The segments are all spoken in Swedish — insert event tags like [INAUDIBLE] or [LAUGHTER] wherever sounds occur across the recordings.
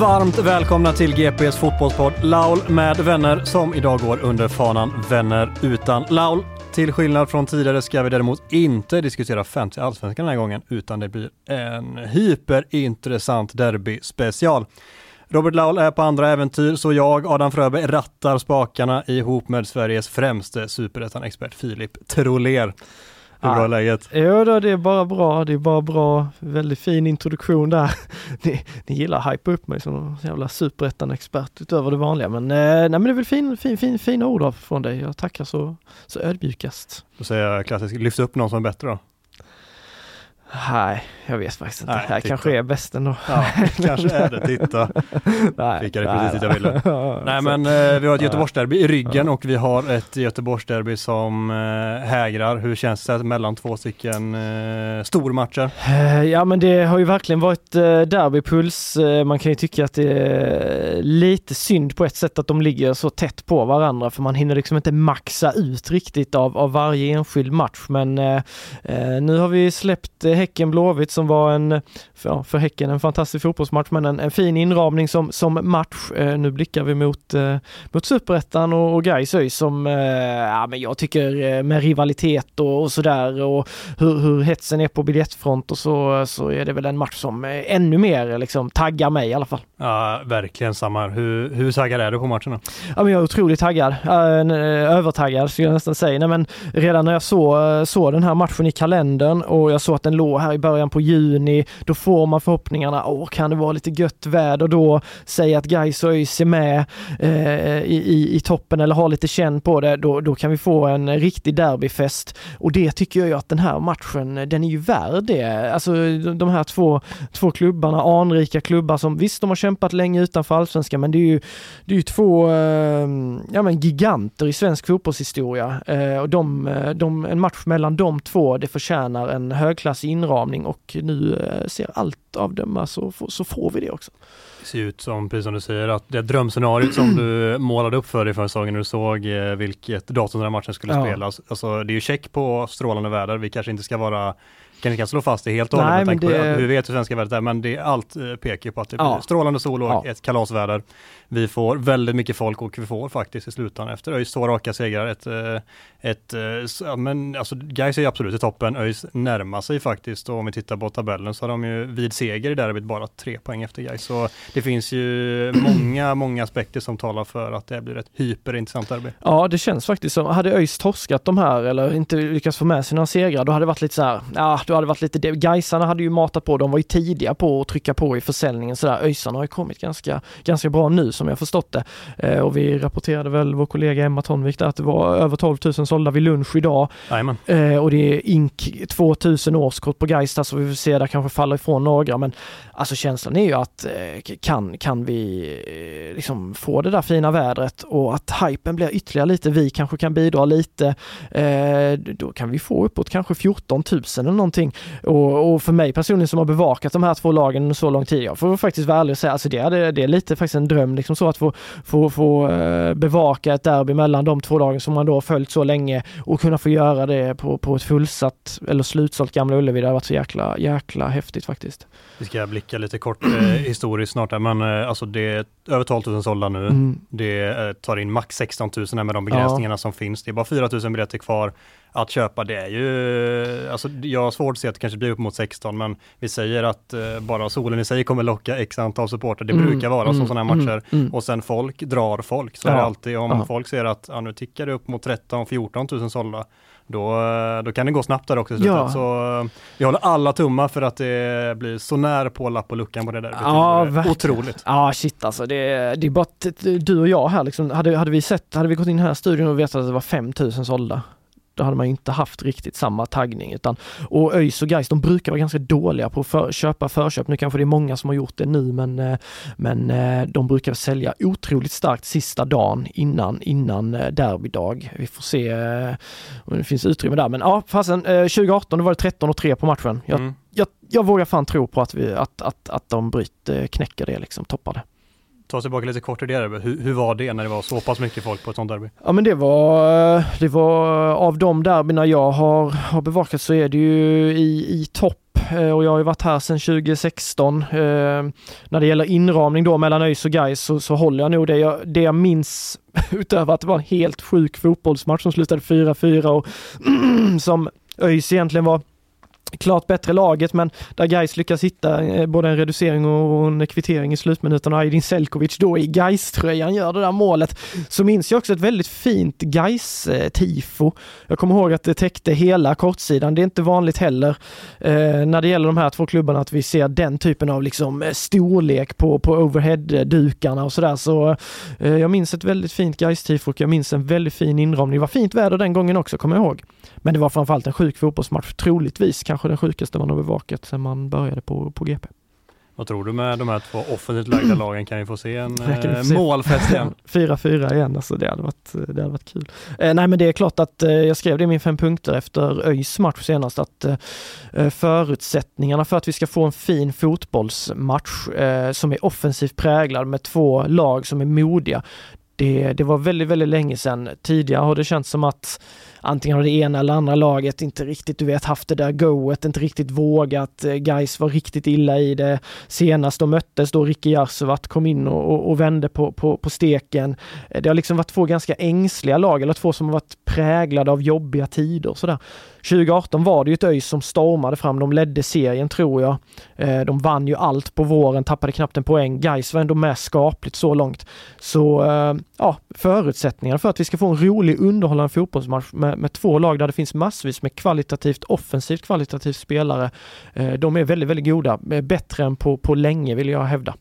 Varmt välkomna till GPs fotbollspodd Laul med vänner som idag går under fanan Vänner utan Laul. Till skillnad från tidigare ska vi däremot inte diskutera fantasy allsvenskan den här gången utan det blir en hyperintressant derbyspecial. Robert Laul är på andra äventyr så jag, Adam Fröberg, rattar spakarna ihop med Sveriges främste superettan-expert Filip Troler. Hur bra är läget? Jo då, det är bara bra. Det är bara bra. Väldigt fin introduktion där. [LAUGHS] Ni, ni gillar att hypa upp mig som någon jävla superettan-expert utöver det vanliga. Men, eh, nej, men det är väl fin, fin, fin, fina ord från dig. Jag tackar så, så ödmjukast. Då säger jag klassiskt, lyft upp någon som är bättre då. Nej, jag vet faktiskt inte. Nej, det här titta. kanske är bäst ändå. Ja, kanske är det. Titta. [LAUGHS] nej, Fick jag det precis dit jag ville. Nej men eh, vi har ett Göteborgsderby i ryggen och vi har ett Göteborgsderby som eh, hägrar. Hur känns det mellan två stycken eh, stormatcher? Eh, Ja men det har ju verkligen varit eh, derbypuls. Eh, Man kan ju tycka att det är lite synd på ett sätt att de ligger så tätt på varandra för man hinner liksom inte maxa ut riktigt av, av varje enskild match. Men eh, nu har vi släppt eh, Häcken Blåvitt som var en, för, för Häcken en fantastisk fotbollsmatch men en, en fin inramning som, som match. Eh, nu blickar vi mot, eh, mot Superettan och, och Gais som, eh, ja men jag tycker med rivalitet och, och sådär och hur, hur hetsen är på biljettfront och så, så är det väl en match som ännu mer liksom taggar mig i alla fall. Ja, verkligen samma. Hur, hur taggad är du på matchen då? Ja, men jag är otroligt taggad, övertaggad skulle jag nästan säga. Nej, men redan när jag såg, såg den här matchen i kalendern och jag såg att den låg här i början på juni, då får man förhoppningarna, åh kan det vara lite gött väder då, säga att Gais och ÖIS är med eh, i, i, i toppen eller har lite känn på det, då, då kan vi få en riktig derbyfest. Och det tycker jag ju att den här matchen, den är ju värd det. Alltså de här två, två klubbarna, anrika klubbar som visst de har kämpat länge utanför allsvenskan men det är ju, det är ju två eh, ja, men giganter i svensk fotbollshistoria. Eh, och de, eh, de, en match mellan de två, det förtjänar en högklassig inramning och nu eh, ser allt av döma så, får- så får vi det också. Det ser ut som, precis som du säger, att det drömscenariot som du [CLEARS THROAT] målade upp för dig förra säsongen när du såg eh, vilket datum den här matchen skulle Ja. spelas. Alltså det är ju check på strålande väder. Vi kanske inte ska vara kanske kan slå fast det helt och hållet Nej, med tanke men på det- hur vi vet hur svenska vädret är, men det, allt eh, pekar på att det blir Ja. strålande sol och Ja. ett kalasväder. Vi får väldigt mycket folk och vi får faktiskt i slutändan efter ÖIS två raka segrar ett, eh, ett eh, s- ja, men alltså Gais är ju absolut i toppen, ÖIS närmar sig faktiskt och om vi tittar på tabellen så har de ju vid seger i derbyt bara tre poäng efter Gais. Så det finns ju [CLEARS THROAT] många, många aspekter som talar för att det blir ett hyperintressant derby. Ja, det känns faktiskt som, hade ÖIS torskat de här eller inte lyckats få med sig några segrar, då hade det varit lite så här, ja, då hade det varit lite, det. Gaisarna hade ju matat på, de var ju tidiga på att trycka på i försäljningen sådär. ÖISarna har ju kommit ganska, ganska bra nu som jag förstått det. Eh, och vi rapporterade väl vår kollega Emma Tonvik där att det var över 12 000 sålda vid lunch idag. Jajamän. Eh, och det är ink 2000 årskort på där så vi får se där kanske faller ifrån några men alltså känslan är ju att eh, kan, kan vi liksom få det där fina vädret och att hypen blir ytterligare lite, vi kanske kan bidra lite, då kan vi få uppåt kanske 14 000 eller någonting. Och, och, för mig personligen som har bevakat de här två lagen så lång tid, jag får faktiskt vara ärlig och säga, alltså det, är, det är lite faktiskt en dröm liksom så att få, få, få eh, bevaka ett derby mellan de två lagen som man då har följt så länge och kunna få göra det på, på ett fullsatt eller slutsålt Gamla Ullevi. Det har varit så jäkla, jäkla häftigt faktiskt. Vi ska blicka lite kort eh, historiskt snart här, men eh, alltså det är över 12 000 sålda nu. Mm. Det eh, tar in max 16 000 med de begränsningarna ja. som finns. Det är bara 4 000 biljetter kvar att köpa. Det är ju, alltså jag har svårt att se att det kanske blir upp mot 16, men vi säger att eh, bara solen i sig kommer locka x antal supporter. Det mm. brukar vara mm. så sådana här matcher. Mm, mm. Och sen folk drar folk. Så ja. är det alltid om ja. folk ser att ja, nu tickar det upp mot 13-14 000 sålda då, då kan det gå snabbt där också. Ja. Så vi håller alla tummar för att det blir så nära på lapp och luckan på det där. Ja, det Otroligt. Ja, shit alltså. Det, det är bara du och jag här liksom. Hade, hade vi sett, hade vi gått in i den här studion och vetat att det var 5000 sålda då hade man inte haft riktigt samma taggning utan och ÖIS och Gais de brukar vara ganska dåliga på att för, köpa förköp. Nu kanske det är många som har gjort det nu men, eh, men eh, de brukar sälja otroligt starkt sista dagen innan, innan eh, derbydag. Vi får se om det finns utrymme där men ja, fasen 2018 då var det 13 och 3 på matchen. Jag, mm. jag, jag vågar fan tro på att, vi, att, att, att de bryter, knäcker det liksom, toppar det ta oss tillbaka lite kort till det hur, hur, var det när det var så pass mycket folk på ett sånt derby? Ja men det var, det var av de derbyna jag har, har bevakat så är det ju i, i topp eh, och jag har ju varit här sedan 2016. Eh, när det gäller inramning då mellan ÖIS och Gais så, så håller jag nog det jag, det jag minns [LAUGHS] utöver att det var en helt sjuk fotbollsmatch som slutade 4-4 och [CLEARS THROAT] som ÖIS egentligen var klart bättre laget men där Gais lyckas hitta eh, både en reducering och en kvittering i slutminuten och Aydin Selkovic då i gais tröjan gör det där målet. Så minns jag också ett väldigt fint gais tifo Jag kommer ihåg att det täckte hela kortsidan. Det är inte vanligt heller eh, när det gäller de här två klubbarna att vi ser den typen av liksom eh, storlek på, på overhead-dukarna och sådär. Så eh, jag minns ett väldigt fint gais tifo och jag minns en väldigt fin inramning. Det var fint väder den gången också, kommer jag ihåg. Men det var framförallt en sjuk fotbollsmatch, troligtvis kanske den sjukaste man har bevakat sedan man började på, på GP. Vad tror du med de här två offensivt lagda [CLEARS THROAT] lagen? Kan vi få se en eh, målfest igen? [LAUGHS] 4-4 igen, alltså det hade varit, det hade varit kul. Eh, nej men det är klart att eh, jag skrev det i min fem punkter efter ÖIS match senast att eh, förutsättningarna för att vi ska få en fin fotbollsmatch eh, som är offensivt präglad med två lag som är modiga. Det, det var väldigt, väldigt länge sedan. Tidigare har det känts som att antingen har det ena eller andra laget inte riktigt, du vet, haft det där goet, inte riktigt vågat. Eh, guys var riktigt illa i det. Senast de möttes då Ricky Jarsuvat kom in och, och, och, vände på, på, på steken. Eh, det har liksom varit två ganska ängsliga lag, eller två som har varit präglade av jobbiga tider sådär. 2018 var det ju ett ÖIS som stormade fram. De ledde serien tror jag. Eh, de vann ju allt på våren, tappade knappt en poäng. Gais var ändå med skapligt så långt. Så ja, förutsättningarna för att vi ska få en rolig underhållande fotbollsmatch med, med två lag där det finns massvis med kvalitativt offensivt kvalitativt spelare. Eh, de är väldigt, väldigt goda. Eh, bättre än på, på länge vill jag hävda.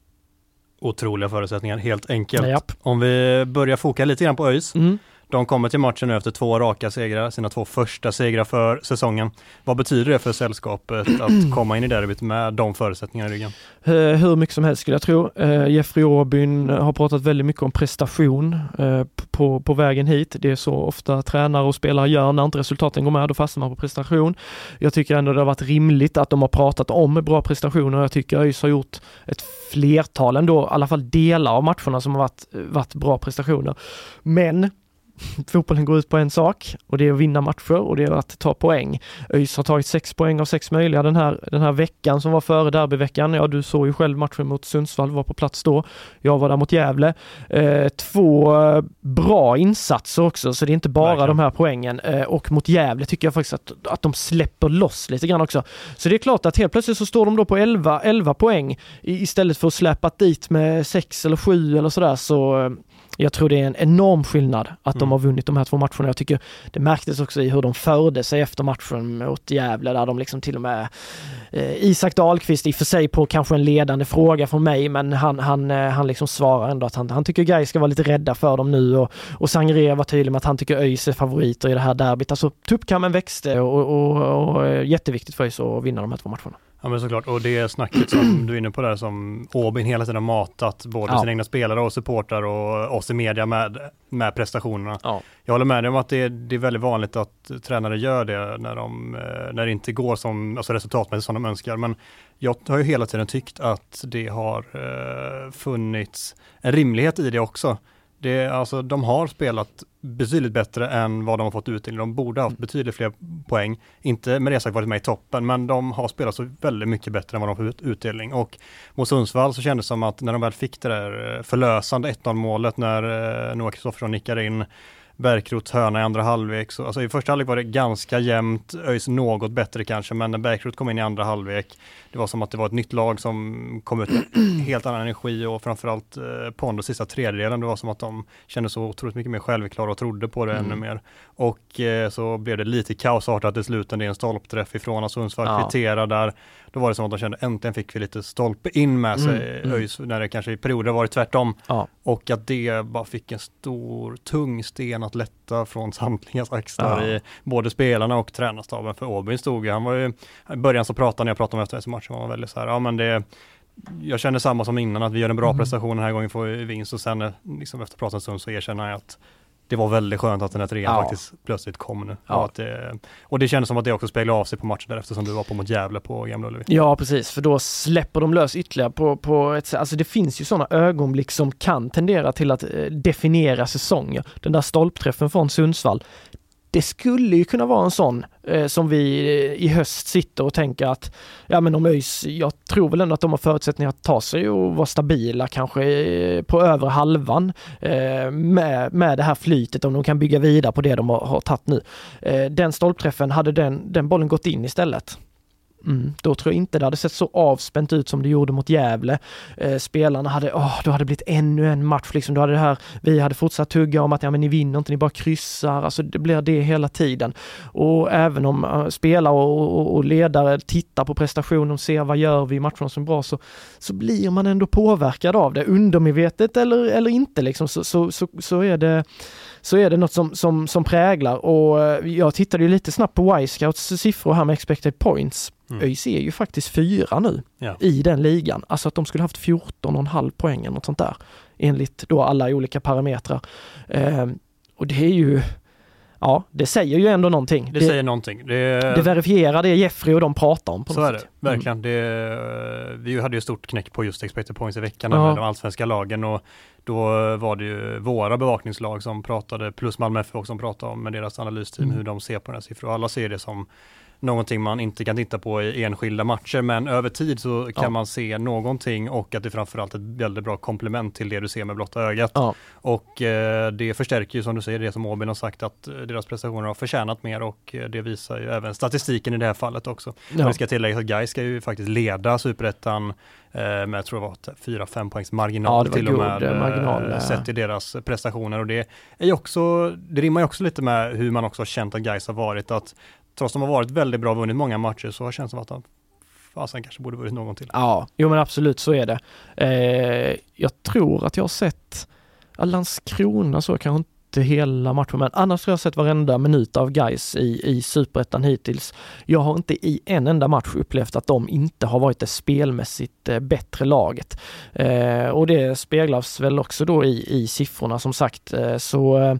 Otroliga förutsättningar helt enkelt. Japp. Om vi börjar foka lite grann på ÖIS. Mm. De kommer till matchen nu efter två raka segrar, sina två första segrar för säsongen. Vad betyder det för sällskapet att [CLEARS THROAT] komma in i derbyt med de förutsättningarna i ryggen? Eh, hur mycket som helst skulle jag tro. Eh, Jeffrey Åbyn har pratat väldigt mycket om prestation eh, på, på vägen hit. Det är så ofta tränare och spelare gör när inte resultaten går med, då fastnar man på prestation. Jag tycker ändå det har varit rimligt att de har pratat om bra prestationer. Jag tycker ÖIS har gjort ett flertal ändå, i alla fall delar av matcherna som har varit, varit bra prestationer. Men fotbollen går ut på en sak och det är att vinna matcher och det är att ta poäng. ÖIS har tagit sex poäng av sex möjliga den här, den här veckan som var före derbyveckan. Ja, du såg ju själv matchen mot Sundsvall, var på plats då. Jag var där mot Gävle. Eh, två bra insatser också, så det är inte bara Verkligen. de här poängen. Eh, och mot Gävle tycker jag faktiskt att, att de släpper loss lite grann också. Så det är klart att helt plötsligt så står de då på 11, 11 poäng istället för att släppa dit med 6 eller 7 eller sådär så eh, jag tror det är en enorm skillnad att mm. de har vunnit de här två matcherna. Jag tycker det märktes också i hur de förde sig efter matchen mot Gävle där de liksom till och med eh, Isak Dahlqvist i och för sig på kanske en ledande fråga från mig men han, han, eh, han liksom svarar ändå att han, han tycker Gais ska vara lite rädda för dem nu och, och Sangre var tydlig med att han tycker ÖIS är favoriter i det här derbyt. Alltså tuppkammen växte och, och, och, och jätteviktigt för ÖIS att vinna de här två matcherna. Ja men såklart, och det snacket som [CLEARS THROAT] du är inne på där som Åbyn hela tiden har matat både Ja. sina egna spelare och supportrar och oss i media med, med prestationerna. Ja. Jag håller med dig om att det, det är väldigt vanligt att tränare gör det när, de, eh, när det inte går som, alltså resultatmässigt som de önskar. Men jag har ju hela tiden tyckt att det har eh, funnits en rimlighet i det också. Det, alltså, de har spelat betydligt bättre än vad de har fått utdelning. De borde ha haft betydligt fler poäng. Inte med det sagt varit med i toppen, men de har spelat så väldigt mycket bättre än vad de får ut, utdelning. Och mot Sundsvall så kändes det som att när de väl fick det där eh, förlösande 1-0 målet när eh, Noah Kristoffersson nickar in Bärkroths hörna i andra halvlek. Så, alltså I första halvlek var det ganska jämnt, ÖIS något bättre kanske, men när Bärkroth kom in i andra halvlek, det var som att det var ett nytt lag som kom ut med helt annan energi och framförallt eh, Pondus sista tredjedelen, det var som att de kände så otroligt mycket mer självklara och trodde på det ännu mer. Och eh, så blev det lite kaosartat i slutet, det är en stolpträff ifrån att Sundsvall Ja. kvitterar där. Då var det som att de kände äntligen fick vi lite stolpe in med sig Mm, mm. ÖIS, när det kanske i perioder varit tvärtom. Ja. Och att det bara fick en stor, tung sten att lätta från samtligas axlar Ja. i både spelarna och tränarstaben. För Åbyn stod ju, han var ju, i början så pratade när jag pratade om efter matchen, var väldigt så här, ja men det jag känner samma som innan, att vi gör en bra Mm. prestation den här gången får vi vinst och sen eh, liksom efter att prata en stund så erkänner jag att det var väldigt skönt att den här trean Ja. faktiskt plötsligt kom nu. Ja. Och, att det, och det kändes som att det också speglade av sig på matchen därefter som du var på mot Gävle på Gamla Ullevi. Ja precis, för då släpper de lös ytterligare på, på ett sätt. Alltså det finns ju sådana ögonblick som kan tendera till att eh, definiera säsonger. Den där stolpträffen från Sundsvall. Det skulle ju kunna vara en sån eh, som vi eh, i höst sitter och tänker att ja men om ÖIS, jag tror väl ändå att de har förutsättningar att ta sig och vara stabila kanske eh, på över halvan eh, med, med det här flytet om de kan bygga vidare på det de har, har tagit nu. Eh, den stolpträffen, hade den, den bollen gått in istället Mm, då tror jag inte det hade sett så avspänt ut som det gjorde mot Gävle. Eh, spelarna hade, åh, då hade det blivit ännu en match liksom. Då hade det här, vi hade fortsatt tugga om att ja men ni vinner inte, ni bara kryssar. Alltså det blir det hela tiden. Och även om uh, spelare och, och, och ledare tittar på prestationen och ser vad gör vi i matcherna som är bra så, så blir man ändå påverkad av det. Undermedvetet eller, eller inte liksom så, så, så, så är det så är det något som, som, som präglar och eh, jag tittade ju lite snabbt på Y-scouts siffror här med expected points. Mm. ÖIS är ju faktiskt fyra nu Ja. i den ligan. Alltså att de skulle haft 14,5 poäng eller något sånt där. Enligt då alla olika parametrar. Eh, och det är ju, ja det säger ju ändå någonting. Det, säger någonting. Det, det verifierar det Jeffrey och de pratar om på Så något är det, sätt. Mm. verkligen. Det, vi hade ju stort knäck på just expected points i veckan Ja. med de allsvenska lagen och då var det ju våra bevakningslag som pratade, plus Malmö FF som pratade om med deras analysteam Mm. hur de ser på den här siffran. Och alla ser det som någonting man inte kan titta på i enskilda matcher, men över tid så kan Ja. man se någonting och att det framförallt är ett väldigt bra komplement till det du ser med blotta ögat. Ja. Och eh, det förstärker ju som du säger det som Åbyn har sagt att eh, deras prestationer har förtjänat mer och eh, det visar ju även statistiken i det här fallet också. Ja. Det ska tilläggas att Gais ska ju faktiskt leda superettan eh, med, jag tror det var 4-5 poängs marginal Ja, till och med. eh, marginal. Sett i deras prestationer och det är också, det rimmar ju också lite med hur man också har känt att Gais har varit att trots att de har varit väldigt bra och vunnit många matcher så har det som att de fasen kanske borde vunnit någon till. Ja, jo men absolut så är det. Eh, jag tror att jag har sett Landskrona så kanske inte hela matchen, men annars har jag sett varenda minut av guys i, i superettan hittills. Jag har inte i en enda match upplevt att de inte har varit det spelmässigt eh, bättre laget. Eh, och det speglas väl också då i, i siffrorna som sagt. Eh, så eh,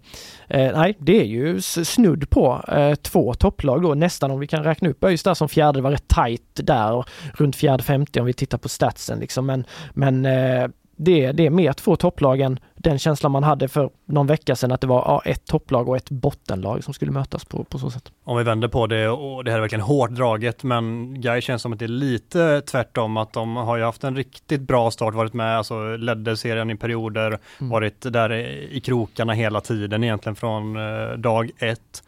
eh nej, det är ju snudd på eh, två topplag då, nästan om vi kan räkna upp ÖIS där som fjärde, det var rätt tajt där och runt fjärde 50 om vi tittar på statsen liksom. Men, men eh, det, det är mer två topplag än den känslan man hade för någon vecka sedan att det var ja, ett topplag och ett bottenlag som skulle mötas på, på så sätt. Om vi vänder på det och det här är verkligen hårt draget men Guy känns som att det är lite tvärtom att de har ju haft en riktigt bra start, varit med, alltså ledde serien i perioder, Mm. varit där i krokarna hela tiden egentligen från eh, dag ett.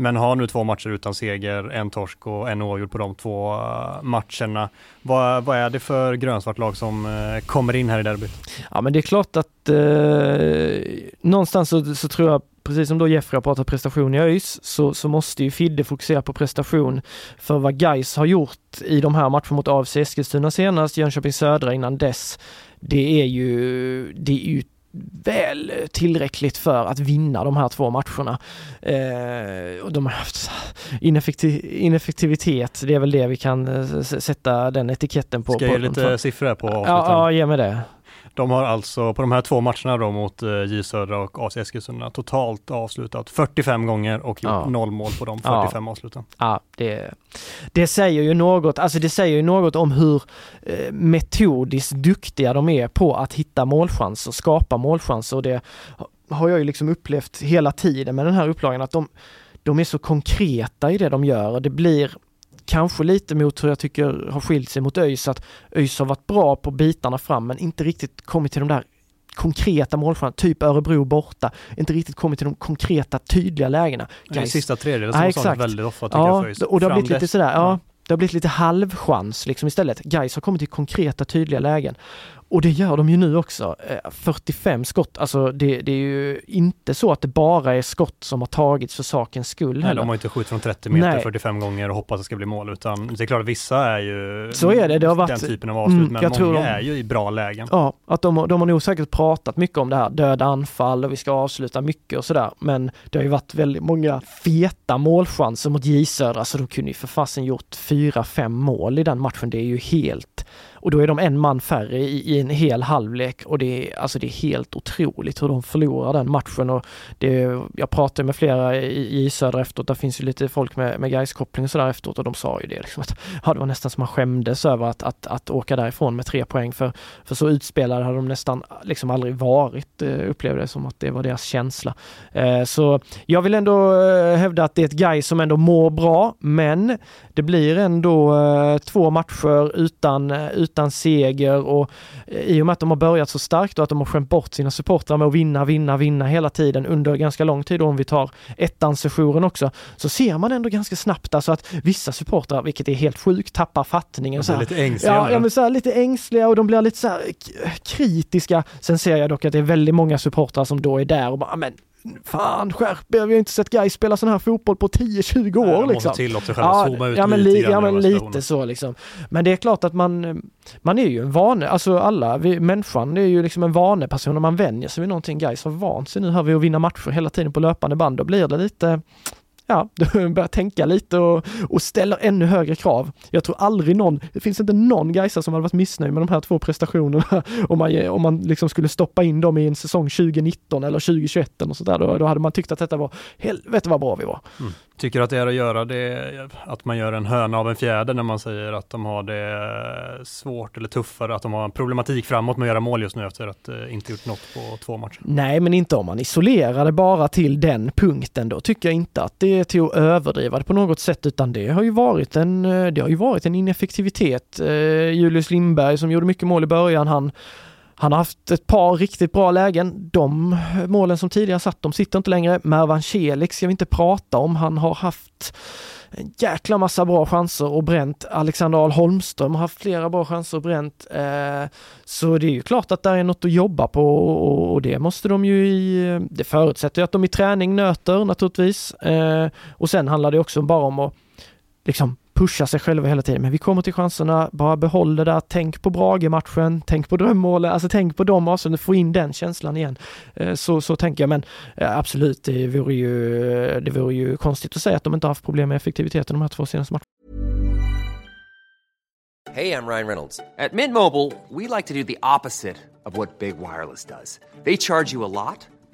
Men har nu två matcher utan seger, en torsk och en oavgjord på de två eh, matcherna. Vad, vad är det för grönsvart lag som eh, kommer in här i derbyt? Ja men det är klart att eh, någonstans så, så tror jag Precis som då Jeffrey har pratat prestation i ÖIS så, så måste ju Fidde fokusera på prestation för vad Geis har gjort i de här matcherna mot AFC Eskilstuna senast, Jönköping Södra innan dess. Det är ju, det är ju väl tillräckligt för att vinna de här två matcherna. Eh, och de har haft ineffektiv ineffektivitet, det är väl det vi kan eh, sätta den etiketten på. Ska jag ge lite siffror på Ja, ja, ge mig det. De har alltså på de här två matcherna då mot eh, J Södra och AC Eskilstuna totalt avslutat 45 gånger och gjort Ja. noll mål på de 45 avsluten. Ja, det, det säger ju något, alltså det säger ju något om hur eh, metodiskt duktiga de är på att hitta målchanser, skapa målchanser och det har jag ju liksom upplevt hela tiden med den här upplagan att de, de är så konkreta i det de gör och det blir kanske lite mot hur jag tycker har skilt sig mot ÖIS att ÖIS har varit bra på bitarna fram men inte riktigt kommit till de där konkreta målchanserna, typ Örebro borta, inte riktigt kommit till de konkreta tydliga lägena. I Gais- sista tredjedelen Ja, som exakt. sånt väldigt ofta tycker jag Ja, för ÖIS. och det har blivit lite sådär, ja, ja. det har blivit lite halvchans liksom istället. Gais har kommit till konkreta tydliga lägen. Och det gör de ju nu också. Eh, 45 skott, alltså det, det är ju inte så att det bara är skott som har tagits för sakens skull Nej, heller. de har inte skjutit från 30 meter Nej. 45 gånger och hoppas att det ska bli mål utan det är klart att vissa är ju Så är det, det har varit- den typen av avslut Mm, men många de- är ju i bra lägen. Ja, att de, har- de har nog säkert pratat mycket om det här, döda anfall och vi ska avsluta mycket och sådär. Men det har ju varit väldigt många feta målchanser mot J Södra så de kunde ju för fasen gjort fyra, fem mål i den matchen. Det är ju helt och då är de en man färre i, i en hel halvlek. Och det är, alltså det är helt otroligt hur de förlorar den matchen. Och det, jag pratade med flera i, i Söder efteråt, där finns ju lite folk med, med Gais-koppling och sådär efteråt. Och de sa ju det liksom att ja, det var nästan som man skämdes över att, att, att åka därifrån med tre poäng. För, för så utspelade hade de nästan liksom aldrig varit, eh, upplevde det som att det var deras känsla. Eh, så jag vill ändå eh, hävda att det är ett Gais som ändå mår bra, men det blir ändå två matcher utan, utan utan seger och eh, i och med att de har börjat så starkt och att de har skämt bort sina supportrar med att vinna, vinna, vinna hela tiden under ganska lång tid, och om vi tar ettan-sessionen också, så ser man ändå ganska snabbt alltså att vissa supportrar, vilket är helt sjukt, tappar fattningen. Så här. lite ängsliga Ja, ja men så här, lite ängsliga och de blir lite så här k- kritiska. Sen ser jag dock att det är väldigt många supportrar som då är där och bara, "Ah, men fan skärp er, vi har inte sett Gais spela sån här fotboll på 10-20 år Nej, de liksom. måste tillåta sig själva att zooma ut ja, men, lite ja, men lite så liksom. Men det är klart att man, man är ju en vane, alltså alla, vi, människan är ju liksom en vaneperson och man vänjer sig vid någonting. Gais har vant sig nu här vid att vinna matcher hela tiden på löpande band. Då blir det lite Ja, [LAUGHS] börjar tänka lite och, och ställer ännu högre krav. Jag tror aldrig någon, det finns inte någon Gaisa som hade varit missnöjd med de här två prestationerna [LAUGHS] om man, om man liksom skulle stoppa in dem i en säsong 2019 eller 2021 eller sådär. Då, då hade man tyckt att detta var, helvete vad bra vi var. Mm. Tycker att det är att göra det, att man gör en höna av en fjäder när man säger att de har det svårt eller tuffare, att de har en problematik framåt med att göra mål just nu efter att eh, inte gjort något på två matcher. Nej, men inte om man isolerar det bara till den punkten. Då tycker jag inte att det är till att överdriva det på något sätt, utan det har ju varit en, eh, det har ju varit en ineffektivitet. Eh, Julius Lindberg som gjorde mycket mål i början, han han har haft ett par riktigt bra lägen. De målen som tidigare satt, de sitter inte längre. Mervan Celik ska vi inte prata om. Han har haft en jäkla massa bra chanser och bränt. Alexander Ahl Holmström har haft flera bra chanser och bränt. Eh, så det är ju klart att det är något att jobba på och, det måste de ju i, det förutsätter ju att de i träning nöter naturligtvis. Eh, och sen handlar det också bara om att liksom pusha sig själva hela tiden. Men vi kommer till chanserna, bara behåll det där, tänk på Brage-matchen, tänk på drömmålet, alltså tänk på dem avsnitten, få in den känslan igen. Eh, så, så tänker jag, men eh, absolut, det vore, ju, det vore ju konstigt att säga att de inte har haft problem med effektiviteten de här två senaste matcherna. Hej, jag Ryan Reynolds. På Mint Mobile, we like to do the opposite of what Big Wireless does. They charge you a lot,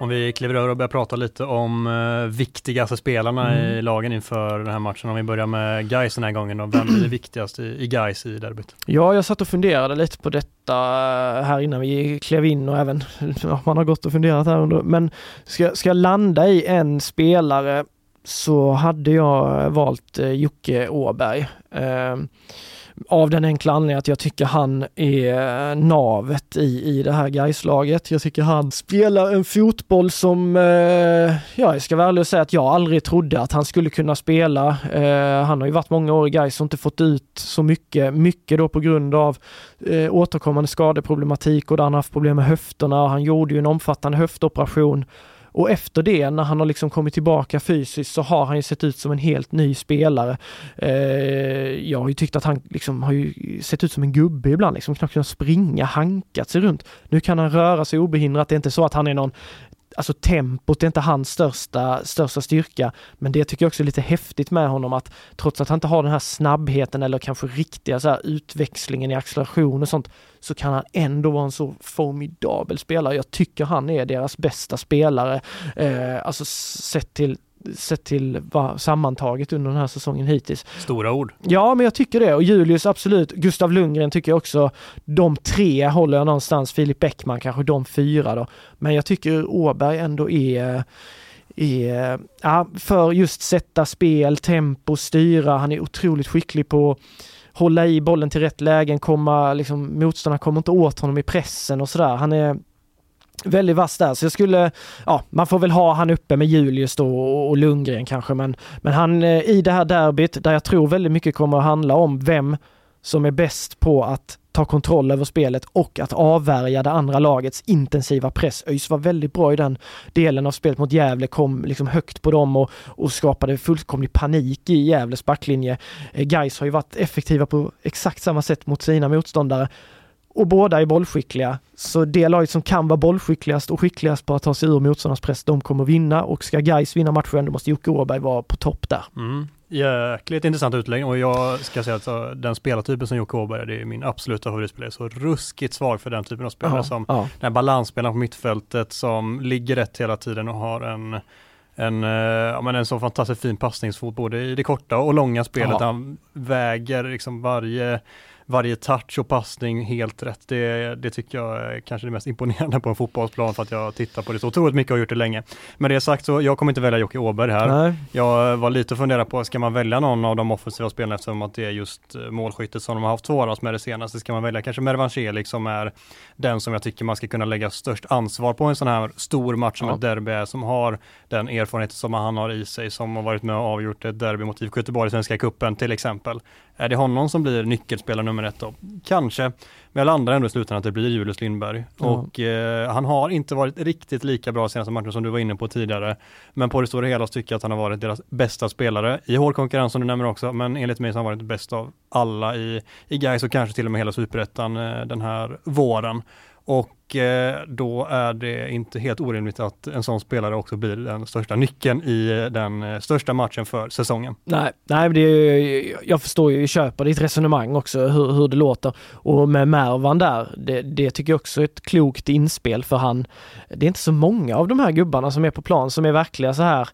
Om vi kliver över och börjar prata lite om uh, viktigaste spelarna mm. i lagen inför den här matchen. Om vi börjar med Gais den här gången och vem blir [CLEARS THROAT] viktigast i, i Gais i derbyt? Ja, jag satt och funderade lite på detta här innan vi klev in och även [LAUGHS] man har gått och funderat här under. Men ska, ska jag landa i en spelare så hade jag valt eh, Jocke Åberg. Eh, av den enkla anledningen att jag tycker han är navet i, i det här Gaislaget. Jag tycker han spelar en fotboll som, eh, ja jag ska vara ärlig och säga att jag aldrig trodde att han skulle kunna spela. Eh, han har ju varit många år i Gais och inte fått ut så mycket, mycket då på grund av eh, återkommande skadeproblematik och där han haft problem med höfterna. Han gjorde ju en omfattande höftoperation och efter det, när han har liksom kommit tillbaka fysiskt, så har han ju sett ut som en helt ny spelare. Eh, jag har ju tyckt att han liksom har ju sett ut som en gubbe ibland, liksom knappt kunnat springa, hankat sig runt. Nu kan han röra sig obehindrat. Det är inte så att han är någon alltså tempot är inte hans största, största styrka, men det tycker jag också är lite häftigt med honom att trots att han inte har den här snabbheten eller kanske riktiga så här utväxlingen i acceleration och sånt, så kan han ändå vara en så formidabel spelare. Jag tycker han är deras bästa spelare, eh, alltså sett till sett till vad sammantaget under den här säsongen hittills. Stora ord. Ja, men jag tycker det. Och Julius absolut. Gustav Lundgren tycker jag också. De tre håller jag någonstans. Filip Bäckman kanske de fyra då. Men jag tycker Åberg ändå är är, ja, för just sätta spel, tempo, styra. Han är otroligt skicklig på hålla i bollen till rätt lägen, komma, liksom, motståndarna kommer inte åt honom i pressen och sådär. Han är, väldigt vass där, så jag skulle, ja, man får väl ha han uppe med Julius då och Lundgren kanske, men, men han eh, i det här derbyt där jag tror väldigt mycket kommer att handla om vem som är bäst på att ta kontroll över spelet och att avvärja det andra lagets intensiva press. ÖIS var väldigt bra i den delen av spelet mot Gävle, kom liksom högt på dem och, och skapade fullkomlig panik i Gävles backlinje. Eh, Geis Gais har ju varit effektiva på exakt samma sätt mot sina motståndare och båda är bollskickliga. Så det laget som kan vara bollskickligast och skickligast på att ta sig ur motståndarnas press, de kommer vinna och ska Gais vinna matchen då måste Jocke Åberg vara på topp där. Mm. Jäkligt intressant utläggning och jag ska säga att den spelartypen som Jocke Åberg är, det är min absoluta favoritspelare. Så ruskigt svag för den typen av spelare Ja, som ja. den här balansspelaren på mittfältet som ligger rätt hela tiden och har en en, eh, ja, men en så fantastiskt fin passningsfot både i det korta och långa spelet. Ja. Han väger liksom varje varje touch och passning helt rätt. Det, det tycker jag är kanske det mest imponerande på en fotbollsplan för att jag tittar på det så otroligt mycket och har gjort det länge. Med det sagt så, jag kommer inte välja Jocke Åberg här. Nej. Jag var lite och funderade på, ska man välja någon av de offensiva spelarna eftersom att det är just eh, målskyttet som de har haft svårast med det senaste. Ska man välja kanske Mervan Celik som är den som jag tycker man ska kunna lägga störst ansvar på en sån här stor match som Ja. ett derby är, som har den erfarenhet som han har i sig, som har varit med och avgjort ett derby mot IFK Göteborg i Svenska Cupen till exempel. Är det honom som blir nyckelspelare nummer ett då? Kanske, men jag landar ändå i slutändan att det blir Julius Lindberg. Ja. Och eh, han har inte varit riktigt lika bra senaste matchen som du var inne på tidigare. Men på det stora hela tycker jag att han har varit deras bästa spelare. I hård konkurrens som du nämner också, men enligt mig så har han varit bäst av alla i, i Gais och kanske till och med hela superettan eh, den här våren. Och Eh, då är det inte helt orimligt att en sån spelare också blir den största nyckeln i eh, den eh, största matchen för säsongen. Nej, nej det är, jag förstår ju, jag köper ditt resonemang också hur, hur det låter. Och med Mervan där, det, det tycker jag också är ett klokt inspel för han, det är inte så många av de här gubbarna som är på plan som är verkliga så här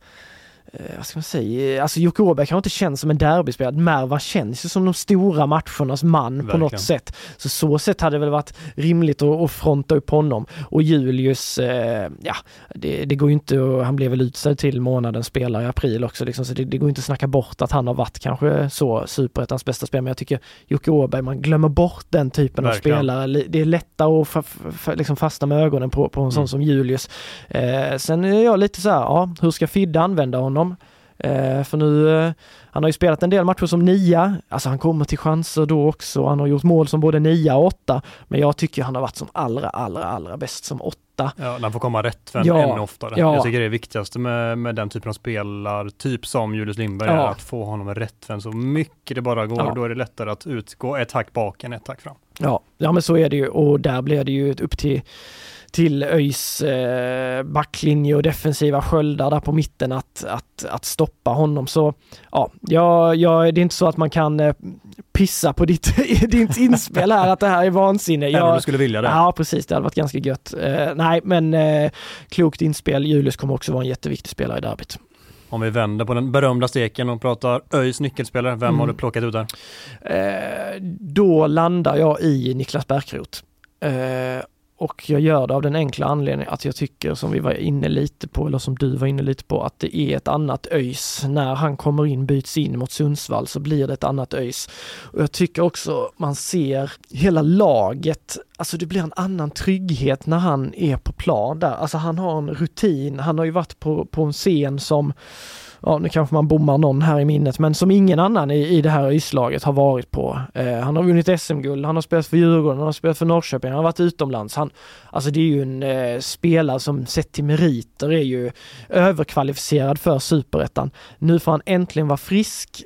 vad ska man säga, alltså Jocke Åberg kanske inte känns som en derbyspelare. Mervan känns ju som de stora matchernas man på Verkligen. något sätt. Så så sätt hade det väl varit rimligt att, att fronta upp honom. Och Julius, eh, ja, det, det går ju inte att, han blev väl utsedd till månadens spelare i april också liksom, så det, det går inte att snacka bort att han har varit kanske så superettans bästa spelare. Men jag tycker Jocke Åberg, man glömmer bort den typen Verkligen. av spelare. Det är lättare att fa, fa, liksom fastna med ögonen på, på en sån Mm. som Julius. Eh, sen är jag lite så här, ja, hur ska Fidde använda honom? Eh, för nu, eh, han har ju spelat en del matcher som nia, alltså han kommer till chanser då också, han har gjort mål som både nia och åtta, men jag tycker han har varit som allra, allra, allra bäst som åtta. Ja, han får komma rätt för Ja, ännu oftare. ja. Jag tycker det är viktigaste med, med den typen av spelar, typ som Julius Lindberg, är Ja. att få honom rättvänd så mycket det bara går. Ja. Då är det lättare att utgå ett hack bak än ett hack fram. Ja, ja men så är det ju och där blir det ju upp till till ÖIS eh, backlinje och defensiva sköldar där på mitten att, att, att stoppa honom. Så ja, ja, ja, det är inte så att man kan eh, pissa på ditt, [LAUGHS] ditt inspel här att det här är vansinne. Även om Jag- du skulle vilja det. Ja, precis. Det hade varit ganska gött. Eh, nej, men eh, klokt inspel. Julius kommer också vara en jätteviktig spelare i derbyt. Om vi vänder på den berömda steken och pratar ÖIS nyckelspelare, vem Mm. har du plockat ut där? Eh, då landar jag i Niklas Bärkroth. Eh, och jag gör det av den enkla anledningen att jag tycker, som vi var inne lite på, eller som du var inne lite på, att det är ett annat ÖIS. När han kommer in, byts in mot Sundsvall, så blir det ett annat ÖIS. Och jag tycker också man ser hela laget, alltså det blir en annan trygghet när han är på plan där. Alltså han har en rutin, han har ju varit på, på en scen som ja nu kanske man bommar någon här i minnet, men som ingen annan i, i det här islaget har varit på. Eh, han har vunnit SM-guld, han har spelat för Djurgården, han har spelat för Norrköping, han har varit utomlands. Han, alltså det är ju en eh, spelare som sett till meriter är ju överkvalificerad för superettan. Nu får han äntligen vara frisk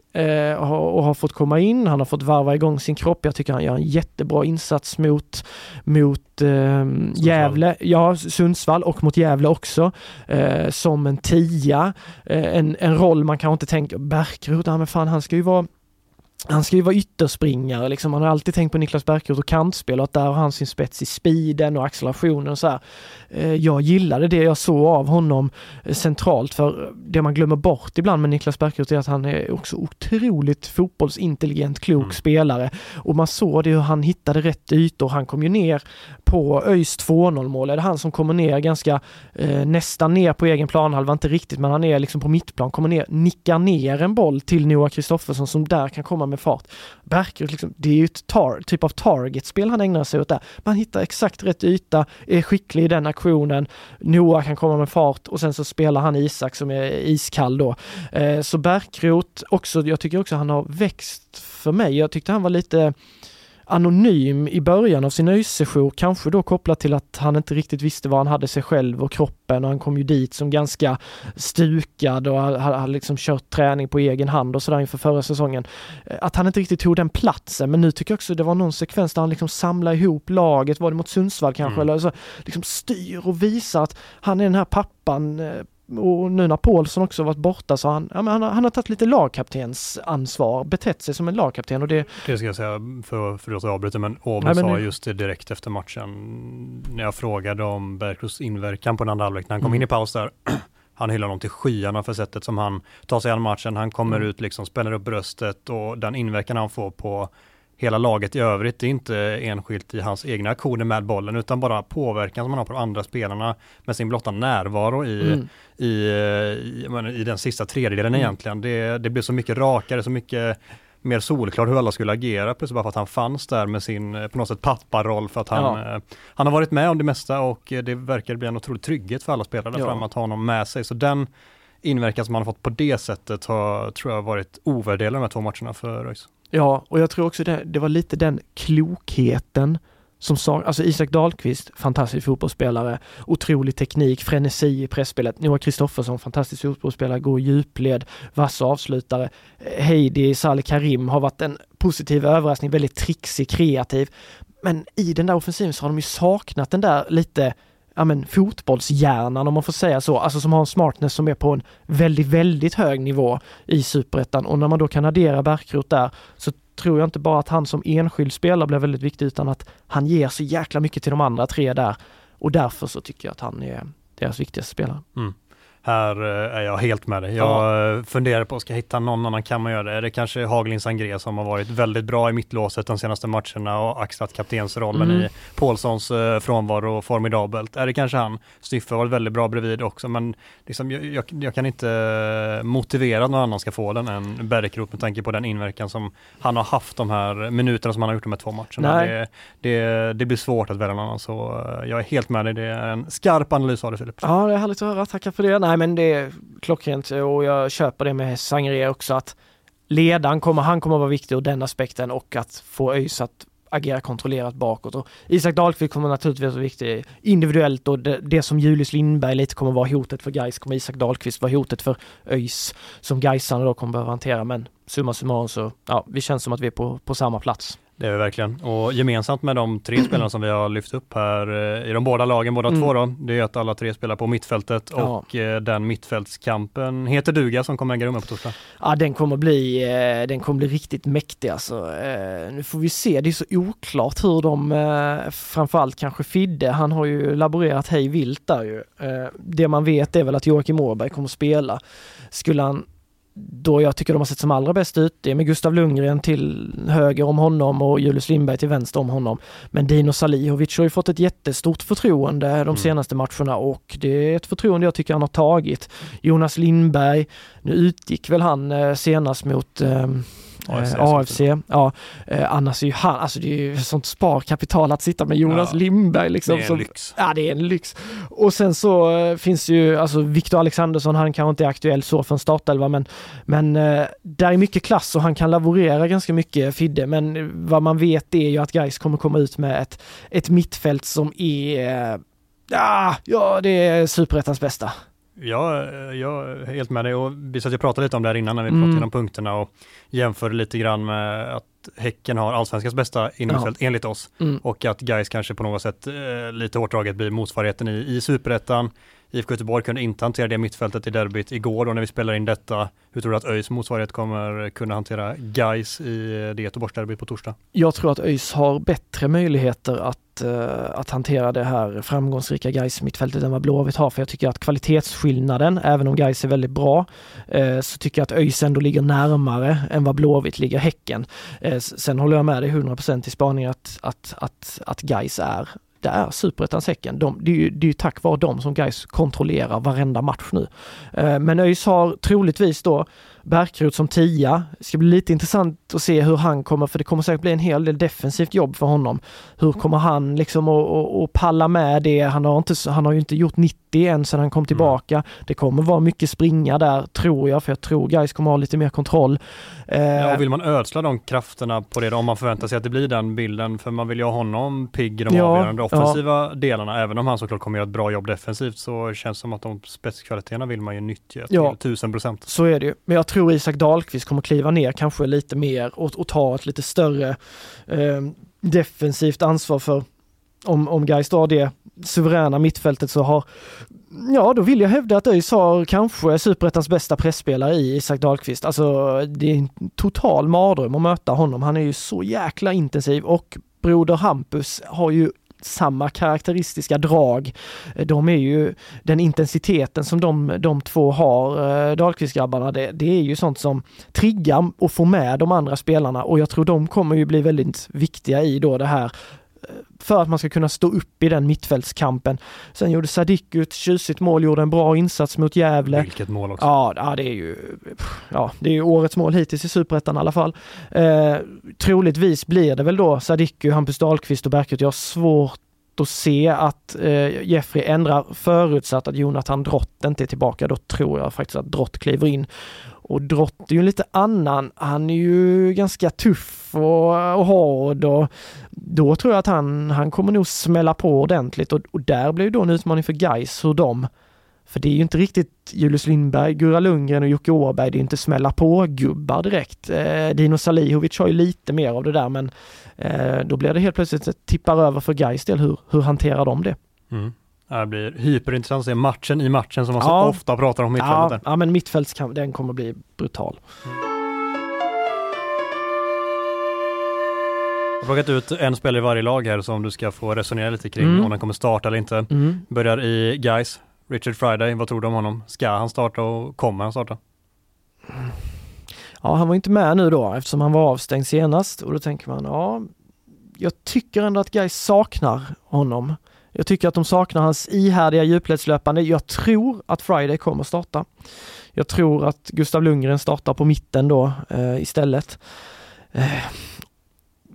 och, har- och har fått komma in, han har fått varva igång sin kropp. Jag tycker han gör en jättebra insats mot, mot eh, Gävle, ja Sundsvall och mot Gävle också. Eh, som en tia, eh, en, en roll man kanske inte tänker, Bärkroth, men fan han ska ju vara han ska ju vara ytterspringare liksom. Man har alltid tänkt på Niklas Bärkroth och kantspel och att där har han sin spets i speeden och accelerationen och så här. Eh, Jag gillade det jag såg av honom eh, centralt för det man glömmer bort ibland med Niklas Bärkroth är att han är också otroligt fotbollsintelligent, klok Mm. spelare och man såg det hur han hittade rätt ytor. Han kom ju ner på ÖIS 2-0 mål. Är det han som kommer ner ganska eh, nästan ner på egen planhalva, inte riktigt, men han är liksom på mittplan, kommer ner, nickar ner en boll till Noah Kristoffersson som där kan komma med fart. Bärkroth, liksom, det är ju ett tar, typ av targetspel han ägnar sig åt där. Man hittar exakt rätt yta, är skicklig i den aktionen, Noah kan komma med fart och sen så spelar han Isak som är iskall då. Eh, så Bärkroth också, jag tycker också han har växt för mig. Jag tyckte han var lite anonym i början av sin öjssejour, kanske då kopplat till att han inte riktigt visste vad han hade sig själv och kroppen och han kom ju dit som ganska stukad och hade, hade liksom kört träning på egen hand och sådär inför förra säsongen. Eh, Att han inte riktigt tog den platsen, men nu tycker jag också det var någon sekvens där han liksom samlar ihop laget, var det mot Sundsvall kanske, Mm. eller så, liksom styr och visar att han är den här pappan eh, och nu när Paulsson också varit borta så han, ja, han, har, han har tagit lite lagkaptens ansvar, betett sig som en lagkapten och det, Det ska jag säga, för, för att jag avbryter, men men sa nu- just det direkt efter matchen, när jag frågade om Bergkroths inverkan på den andra halvlek, när han kom Mm. in i paus där, [CLEARS THROAT] han hyllar honom till skyarna för sättet som han tar sig an matchen, han kommer Mm. ut liksom, spänner upp bröstet och den inverkan han får på hela laget i övrigt, det är inte enskilt i hans egna aktioner med bollen, utan bara påverkan som han har på de andra spelarna med sin blotta närvaro i, mm, i, i, i den sista tredjedelen Mm. egentligen. Det, det blev så mycket rakare, så mycket mer solklart hur alla skulle agera, plötsligt bara för att han fanns där med sin, på något sätt, papparoll för att han, Ja. eh, han har varit med om det mesta och det verkar bli en otrolig trygghet för alla spelare Ja. fram att ha honom med sig. Så den inverkan som han har fått på det sättet har, tror jag, varit ovärderlig de här två matcherna för ÖIS. Ja, och jag tror också det, det var lite den klokheten som sa, alltså Isak Dahlqvist, fantastisk fotbollsspelare, otrolig teknik, frenesi i pressspelet. Noah Kristoffersson, fantastisk fotbollsspelare, går i djupled, vass avslutare. Heidi Saleh Karim har varit en positiv överraskning, väldigt trixig, kreativ. Men i den där offensiven så har de ju saknat den där lite ja men fotbollshjärnan om man får säga så, alltså som har en smartness som är på en väldigt, väldigt hög nivå i superettan. Och när man då kan addera Bärkroth där så tror jag inte bara att han som enskild spelare blir väldigt viktig utan att han ger så jäkla mycket till de andra tre där. Och därför så tycker jag att han är deras viktigaste spelare. Mm. Här eh, är jag helt med dig. Jag eh, funderar på, ska jag hitta någon annan kan man göra det? Är det kanske Hagelin Sangré som har varit väldigt bra i mittlåset de senaste matcherna och axlat kaptensrollen Mm. i Paulssons eh, frånvaro formidabelt? Är det kanske han? Styffe har varit väldigt bra bredvid också, men liksom, jag, jag, jag kan inte motivera att någon annan ska få den än Bergkrot med tanke på den inverkan som han har haft de här minuterna som han har gjort de här två matcherna. Det, det, det blir svårt att välja någon annan, så jag är helt med dig. Det är en skarp analys av det Filip. Ja, det är härligt att höra. Tackar för det. Nej, men det är klockrent och jag köper det med Sangre också att ledaren kommer, han kommer vara viktig ur den aspekten och att få ÖIS att agera kontrollerat bakåt. Och Isak Dahlqvist kommer naturligtvis vara viktig individuellt och det, det som Julius Lindberg lite kommer vara hotet för Gais kommer Isak Dahlqvist vara hotet för ÖIS som Gaisarna då kommer behöva hantera. Men summa summarum så, ja, vi känns som att vi är på, på samma plats. Det är vi verkligen. Och gemensamt med de tre spelarna som vi har lyft upp här eh, i de båda lagen, båda mm. två då, det är att alla tre spelar på mittfältet ja. och eh, den mittfältskampen heter duga som kommer äga rum på torsdag. Ja, den kommer bli, eh, den kommer bli riktigt mäktig alltså. Nu får vi se, det är så oklart hur de, framförallt kanske Fidde, han har ju laborerat hej vilt där ju. Det man vet är väl att Joakim Åberg kommer spela. Skulle han då jag tycker de har sett som allra bäst ut. Det är med Gustav Lundgren till höger om honom och Julius Lindberg till vänster om honom. Men Dino Salihovic har ju fått ett jättestort förtroende de mm. senaste matcherna och det är ett förtroende jag tycker han har tagit. Jonas Lindberg, nu utgick väl han eh, senast mot um, AFC. Eh, AFC ja, eh, annars är ju han, alltså det är ju sånt sparkapital att sitta med Jonas ja, Lindberg liksom. Det är en som, lyx. Ja, det är en lyx. Och sen så eh, finns ju, alltså Viktor Alexandersson, han kanske inte är aktuell så för en startelva, men, men där är mycket klass och han kan laborera ganska mycket Fidde, men vad man vet är ju att Gais kommer komma ut med ett, ett mittfält som är, eh, ja, det är superettans bästa. Ja, jag är helt med dig och vi satt och pratade lite om det här innan när vi pratade mm. igenom punkterna och jämförde lite grann med att Häcken har allsvenskans bästa innermittfält ja. enligt oss mm. och att Gais kanske på något sätt eh, lite hårt draget blir motsvarigheten i, i superettan. IFK Göteborg kunde inte hantera det mittfältet i derbyt igår då när vi spelar in detta. Hur tror du att ÖIS motsvarighet kommer kunna hantera Gais i det Göteborgsderbyt på torsdag? Jag tror att ÖIS har bättre möjligheter att Eh, att, hantera det här framgångsrika Gais mittfältet än vad Blåvitt har. För jag tycker att kvalitetsskillnaden, även om Gais är väldigt bra, eh, så tycker jag att ÖIS ändå ligger närmare än vad Blåvitt ligger Häcken. Eh, sen håller jag med dig 100% i spaningen att, att, att, att Gais är det är superettans Häcken. De, det, är ju, det är ju tack vare dem som Gais kontrollerar varenda match nu. Men ÖIS har troligtvis då Bärkrot som tia. Det ska bli lite intressant att se hur han kommer, för det kommer säkert bli en hel del defensivt jobb för honom. Hur kommer han liksom att palla med det? Han har, inte, han har ju inte gjort 90 än sedan han kom mm. tillbaka. Mm. Det kommer vara mycket springa där, tror jag, för jag tror guys kommer ha lite mer kontroll. Eh, ja, och vill man ödsla de krafterna på det då, om man förväntar sig att det blir den bilden, för man vill ju ha honom pigg i de ja, avgörande offensiva ja. delarna, även om han såklart kommer göra ett bra jobb defensivt, så känns det som att de spetskvaliteterna vill man ju nyttja till ja, tusen procent. Så är det ju, men jag tror tror Isak Dahlqvist kommer kliva ner kanske lite mer och, och ta ett lite större eh, defensivt ansvar för om, om Gais har det suveräna mittfältet så har, ja då vill jag hävda att ÖIS har kanske superettans bästa pressspelare i Isak Dahlqvist. Alltså det är en total mardröm att möta honom. Han är ju så jäkla intensiv och broder Hampus har ju samma karaktäristiska drag. Eh, de är ju, den intensiteten som de, de två har, eh, Dahlqvist-grabbarna, det, det är ju sånt som triggar och får med de andra spelarna och jag tror de kommer ju bli väldigt viktiga i då det här för att man ska kunna stå upp i den mittfältskampen. Sen gjorde Sadiku ett tjusigt mål, gjorde en bra insats mot Gävle. Vilket mål också. Ja, det är ju ja, det är årets mål hittills i Superettan i alla fall. Eh, troligtvis blir det väl då Sadiku, Hampus Dahlqvist och Berkut. Jag har svårt att se att eh, Jeffrey ändrar förutsatt att Jonathan Drott inte är tillbaka. Då tror jag faktiskt att Drott kliver in. Och Drott är ju lite annan. Han är ju ganska tuff och, och hård och då tror jag att han, han kommer nog smälla på ordentligt och, och där blir ju då en utmaning för Gais hur de för det är ju inte riktigt Julius Lindberg, Gurra Lundgren och Jocke Åberg, det är inte smälla på-gubbar direkt. Eh, Dino Salihovic har ju lite mer av det där men eh, då blir det helt plötsligt tippar över för Gais del. Hur, hur hanterar de det? Mm. Det blir hyperintressant att se matchen i matchen som man så ofta pratar om mittfältet. Ja, ja men mittfältskamp, den kommer bli brutal. Jag har plockat ut en spelare i varje lag här som du ska få resonera lite kring mm. om den kommer starta eller inte. Mm. Börjar i Guys, Richard Friday, vad tror du om honom? Ska han starta och kommer han starta? Ja, han var inte med nu då eftersom han var avstängd senast och då tänker man, ja, jag tycker ändå att Guys saknar honom. Jag tycker att de saknar hans ihärdiga djupledslöpande. Jag tror att Friday kommer starta. Jag tror att Gustav Lundgren startar på mitten då eh, istället. Eh,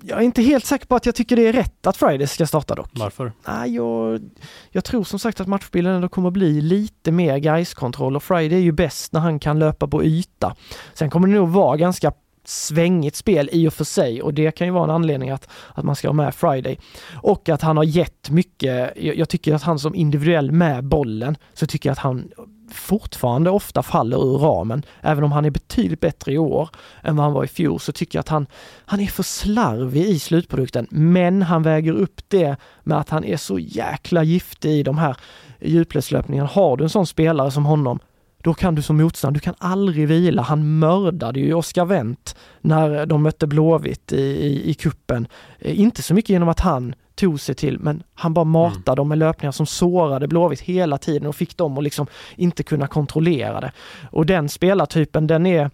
jag är inte helt säker på att jag tycker det är rätt att Friday ska starta dock. Varför? Nej, jag, jag tror som sagt att matchbilden ändå kommer bli lite mer guys-kontroll och Friday är ju bäst när han kan löpa på yta. Sen kommer det nog vara ganska svängigt spel i och för sig och det kan ju vara en anledning att, att man ska ha med Friday. Och att han har gett mycket, jag, jag tycker att han som individuell med bollen så tycker jag att han fortfarande ofta faller ur ramen. Även om han är betydligt bättre i år än vad han var i fjol så tycker jag att han, han är för slarvig i slutprodukten. Men han väger upp det med att han är så jäkla giftig i de här djupledslöpningarna. Har du en sån spelare som honom då kan du som motståndare, du kan aldrig vila. Han mördade ju Oskar Wendt när de mötte Blåvitt i, i, i kuppen. Eh, inte så mycket genom att han tog sig till, men han bara mm. matade mm. dem med löpningar som sårade Blåvitt hela tiden och fick dem att liksom inte kunna kontrollera det. Och den spelartypen, den är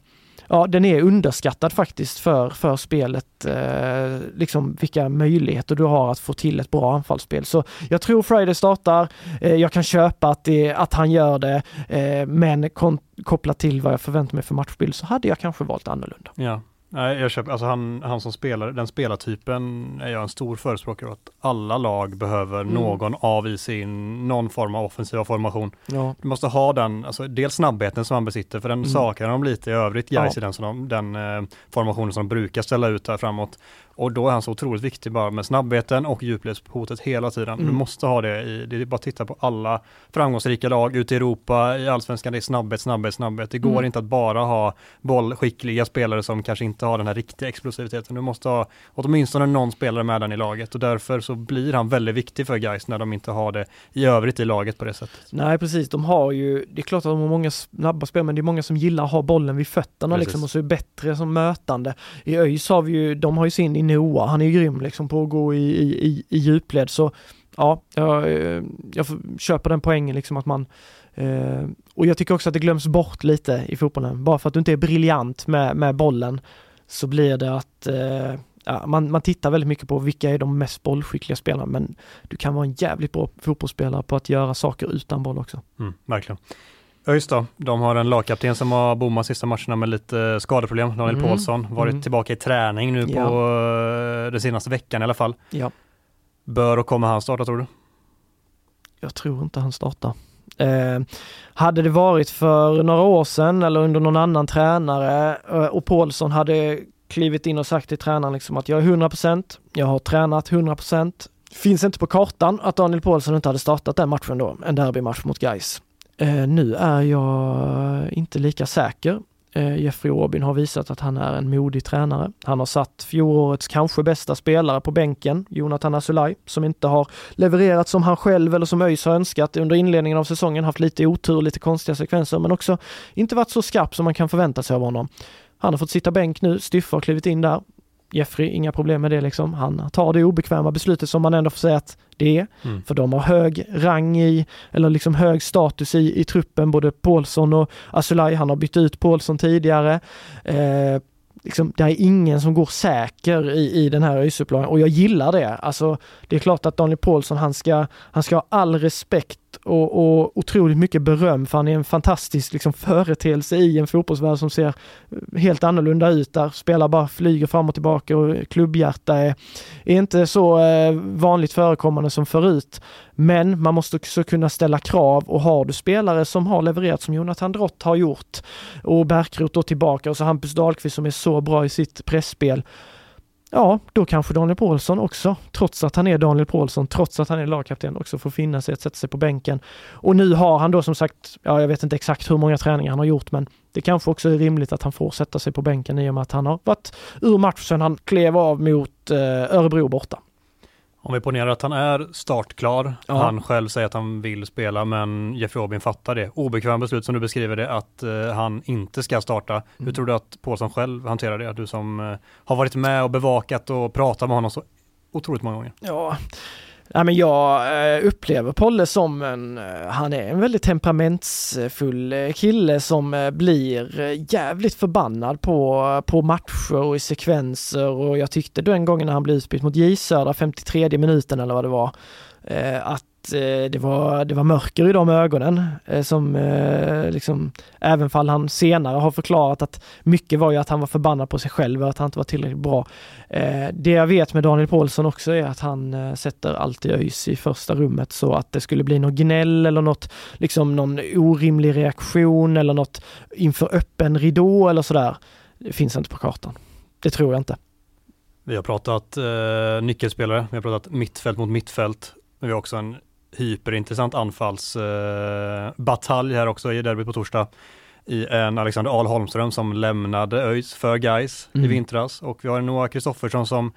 ja, den är underskattad faktiskt för, för spelet, eh, liksom vilka möjligheter du har att få till ett bra anfallsspel. Så jag tror Friday startar, eh, jag kan köpa att, det, att han gör det, eh, men kopplat till vad jag förväntar mig för matchbild så hade jag kanske valt annorlunda. Ja, Nej, jag köper, alltså han, han som spelar, den spelartypen är jag en stor förespråkare att alla lag behöver mm. någon av i sin, någon form av offensiva formation. Ja. Du måste ha den, alltså dels snabbheten som han besitter, för den mm. saknar de lite i övrigt, guys ja. i den, som de, den eh, formationen som de brukar ställa ut där framåt. Och då är han så otroligt viktig bara med snabbheten och djupledshotet hela tiden. Mm. Du måste ha det i, det är bara att titta på alla framgångsrika lag ute i Europa, i allsvenskan, det är snabbhet, snabbhet, snabbhet. Det går mm. inte att bara ha bollskickliga spelare som kanske inte har den här riktiga explosiviteten. Du måste ha åtminstone någon spelare med den i laget och därför så blir han väldigt viktig för guys när de inte har det i övrigt i laget på det sättet. Nej precis, de har ju, det är klart att de har många snabba spel men det är många som gillar att ha bollen vid fötterna precis. liksom och så är bättre som mötande. I ÖIS har vi ju, de har ju sin Noah, han är ju grym liksom på att gå i, i, i djupled så ja, jag, eh, jag köper den poängen liksom att man eh, och jag tycker också att det glöms bort lite i fotbollen. Bara för att du inte är briljant med, med bollen så blir det att eh, ja, man, man tittar väldigt mycket på vilka är de mest bollskickliga spelarna men du kan vara en jävligt bra fotbollsspelare på att göra saker utan boll också. Mm, verkligen. ÖIS då, de har en lagkapten som har bommat sista matcherna med lite skadeproblem, Daniel mm. Paulsson, varit mm. tillbaka i träning nu ja. på uh, den senaste veckan i alla fall. Ja. Bör och kommer han starta tror du? Jag tror inte han startar. Eh, hade det varit för några år sedan eller under någon annan tränare eh, och Paulsson hade klivit in och sagt till tränaren liksom att jag är 100%, jag har tränat 100%. Finns inte på kartan att Daniel Paulsson inte hade startat den matchen då, en derbymatch mot Gais. Eh, nu är jag inte lika säker. Eh, Jeffrey Aubin har visat att han är en modig tränare. Han har satt fjolårets kanske bästa spelare på bänken, Jonathan Asulaj, som inte har levererat som han själv eller som ÖIS har önskat under inledningen av säsongen, haft lite otur, lite konstiga sekvenser, men också inte varit så skarp som man kan förvänta sig av honom. Han har fått sitta bänk nu, Styffe har klivit in där. Jeffrey, inga problem med det liksom. Han tar det obekväma beslutet som man ändå får säga att det. Mm. För de har hög rang i, eller liksom hög status i, i truppen, både Paulsson och Asulaj. Han har bytt ut Paulsson tidigare. Eh, liksom, det är ingen som går säker i, i den här öis och jag gillar det. Alltså, det är klart att Daniel Paulsson, han ska, han ska ha all respekt och, och otroligt mycket beröm för han är en fantastisk liksom, företeelse i en fotbollsvärld som ser helt annorlunda ut där spelare bara flyger fram och tillbaka och klubbhjärta är, är inte så eh, vanligt förekommande som förut. Men man måste också kunna ställa krav och har du spelare som har levererat som Jonathan Drott har gjort och Bärkroth då tillbaka och så Hampus Dahlqvist som är så bra i sitt pressspel ja, då kanske Daniel Paulsson också, trots att han är Daniel Paulsson, trots att han är lagkapten, också får finna sig att sätta sig på bänken. Och nu har han då som sagt, ja, jag vet inte exakt hur många träningar han har gjort, men det kanske också är rimligt att han får sätta sig på bänken i och med att han har varit ur matchen han klev av mot eh, Örebro borta. Om vi ponerar att han är startklar, ja. han själv säger att han vill spela men Jeffrey Aubin fattar det. Obekväma beslut som du beskriver det, att uh, han inte ska starta. Mm. Hur tror du att Paulsson själv hanterar det? Du som uh, har varit med och bevakat och pratat med honom så otroligt många gånger. Ja, Ja, men jag eh, upplever Polle som en, eh, han är en väldigt temperamentsfull eh, kille som blir jävligt förbannad på, på matcher och i sekvenser. Och jag tyckte den gången när han blev utbytt mot J Södra 53 minuten eller vad det var, Eh, att eh, det var, det var mörker i de ögonen eh, som liksom, även fall han senare har förklarat att mycket var ju att han var förbannad på sig själv och att han inte var tillräckligt bra. Det jag vet med Daniel Paulsson också är att han sätter alltid ÖIS i första rummet så att det skulle bli något gnäll eller något, liksom någon orimlig reaktion eller något inför öppen ridå eller sådär. Det finns inte på kartan. Det tror jag inte. Vi har pratat eh, nyckelspelare, vi har pratat mittfält mot mittfält. Men vi har också en hyperintressant anfallsbatalj eh, här också i derbyt på torsdag. I en Alexander Ahl Holmström som lämnade ÖIS för Gais mm. i vintras och vi har Noah Kristoffersson som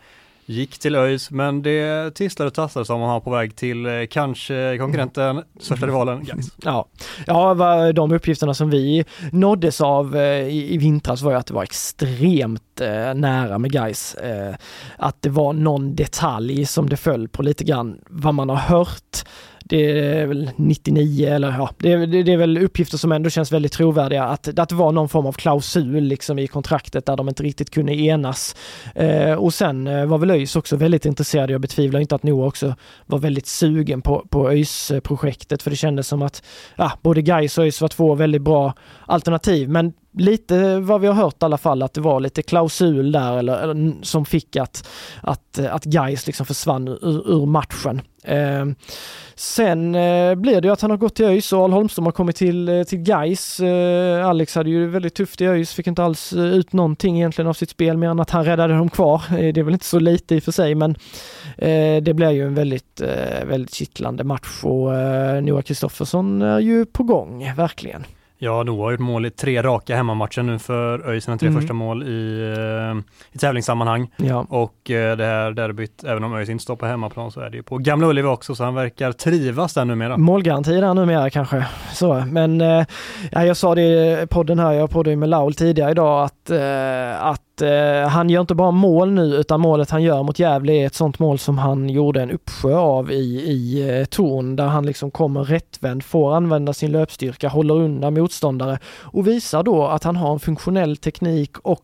gick till ÖIS, men det tisslade och tasslade som om han var på väg till eh, kanske konkurrenten, största rivalen Gais. Ja, ja de uppgifterna som vi nåddes av eh, i, i vintras var ju att det var extremt eh, nära med Gais. Eh, att det var någon detalj som det föll på lite grann vad man har hört det är väl 99 eller ja, det är, det är väl uppgifter som ändå känns väldigt trovärdiga att, att det var någon form av klausul liksom i kontraktet där de inte riktigt kunde enas. Eh, och sen eh, var väl ÖIS också väldigt intresserade, jag betvivlar inte att Noah också var väldigt sugen på, på ÖIS-projektet för det kändes som att ja, både Gais och ÖIS var två väldigt bra alternativ men lite vad vi har hört i alla fall att det var lite klausul där eller, eller som fick att, att, eh, att Gais liksom försvann ur, ur matchen. Eh, sen eh, blir det ju att han har gått till ÖIS och Al Holmström har kommit till, eh, till Gais. Eh, Alex hade ju väldigt tufft i ÖIS, fick inte alls eh, ut någonting egentligen av sitt spel mer än att han räddade dem kvar. Eh, det är väl inte så lite i och för sig men det blir ju en väldigt, väldigt kittlande match och Noah Kristoffersson är ju på gång, verkligen. Ja, Noah har gjort mål i tre raka hemmamatcher nu för ÖIS, sina tre mm. första mål i, eh, i tävlingssammanhang. Ja. Och eh, det här derbyt, även om ÖIS inte står på hemmaplan så är det ju på Gamla Ullevi också, så han verkar trivas där numera. Målgaranti där numera kanske. Så, men eh, ja, jag sa det i podden här, jag poddade med Laul tidigare idag, att, att eh, han gör inte bara mål nu utan målet han gör mot Gävle är ett sånt mål som han gjorde en uppsjö av i, i eh, Torn där han liksom kommer rättvänd, får använda sin löpstyrka, håller undan motståndare och visar då att han har en funktionell teknik och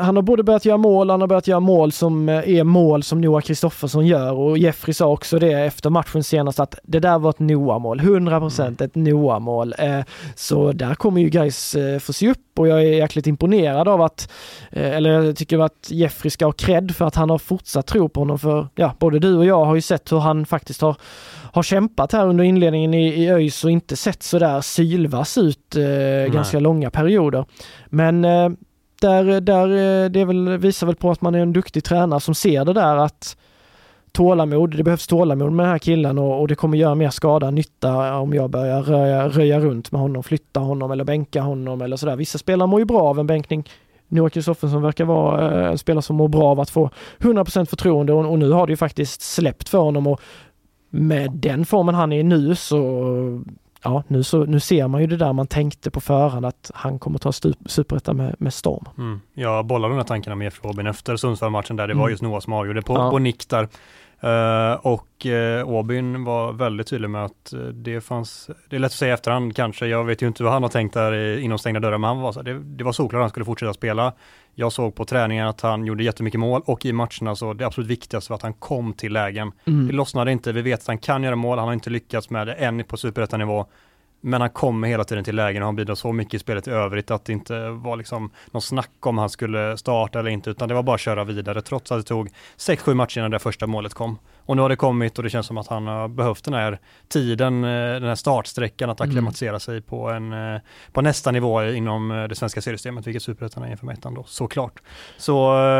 han har både börjat göra mål, han har börjat göra mål som eh, är mål som Noah Kristoffersson gör och Jeffrey sa också det efter matchen senast att det där var ett Noah-mål, 100% mm. ett Noah-mål. Eh, så där kommer ju guys få se upp och jag är jäkligt imponerad av att, eller jag tycker att Jeffrey ska ha cred för att han har fortsatt tro på honom för, ja, både du och jag har ju sett hur han faktiskt har har kämpat här under inledningen i, i ÖIS och inte sett sådär sylvass ut eh, ganska långa perioder. Men eh, där, där eh, det väl, visar väl på att man är en duktig tränare som ser det där att tålamod, det behövs tålamod med den här killen och, och det kommer göra mer skada än nytta eh, om jag börjar röja, röja runt med honom, flytta honom eller bänka honom eller sådär. Vissa spelare mår ju bra av en bänkning. Noah Kristoffersson verkar vara eh, en spelare som mår bra av att få 100% förtroende och, och nu har det ju faktiskt släppt för honom och med den formen han är i nu så ja, nu, så, nu ser man ju det där man tänkte på förhand att han kommer ta superettan med, med storm. Mm. Jag bollade de här tankarna med Robin efter Sundsvall-matchen där det mm. var just Noah som avgjorde på, ja. på nick där. Uh, och uh, Åbyn var väldigt tydlig med att uh, det fanns, det är lätt att säga i efterhand kanske, jag vet ju inte vad han har tänkt där inom stängda dörrar, men han var så, det, det var såklart att han skulle fortsätta spela. Jag såg på träningen att han gjorde jättemycket mål och i matcherna så det absolut viktigaste var att han kom till lägen. Mm. Det lossnade inte, vi vet att han kan göra mål, han har inte lyckats med det än på superettanivå. Men han kommer hela tiden till lägen och han bidrar så mycket i spelet i övrigt att det inte var liksom någon snack om han skulle starta eller inte, utan det var bara att köra vidare trots att det tog 6-7 matcher innan det första målet kom. Och nu har det kommit och det känns som att han har behövt den här tiden, eh, den här startsträckan att acklimatisera mm. sig på, en, eh, på nästa nivå inom eh, det svenska seriesystemet, vilket Superettan är inför med ettan då, såklart. Så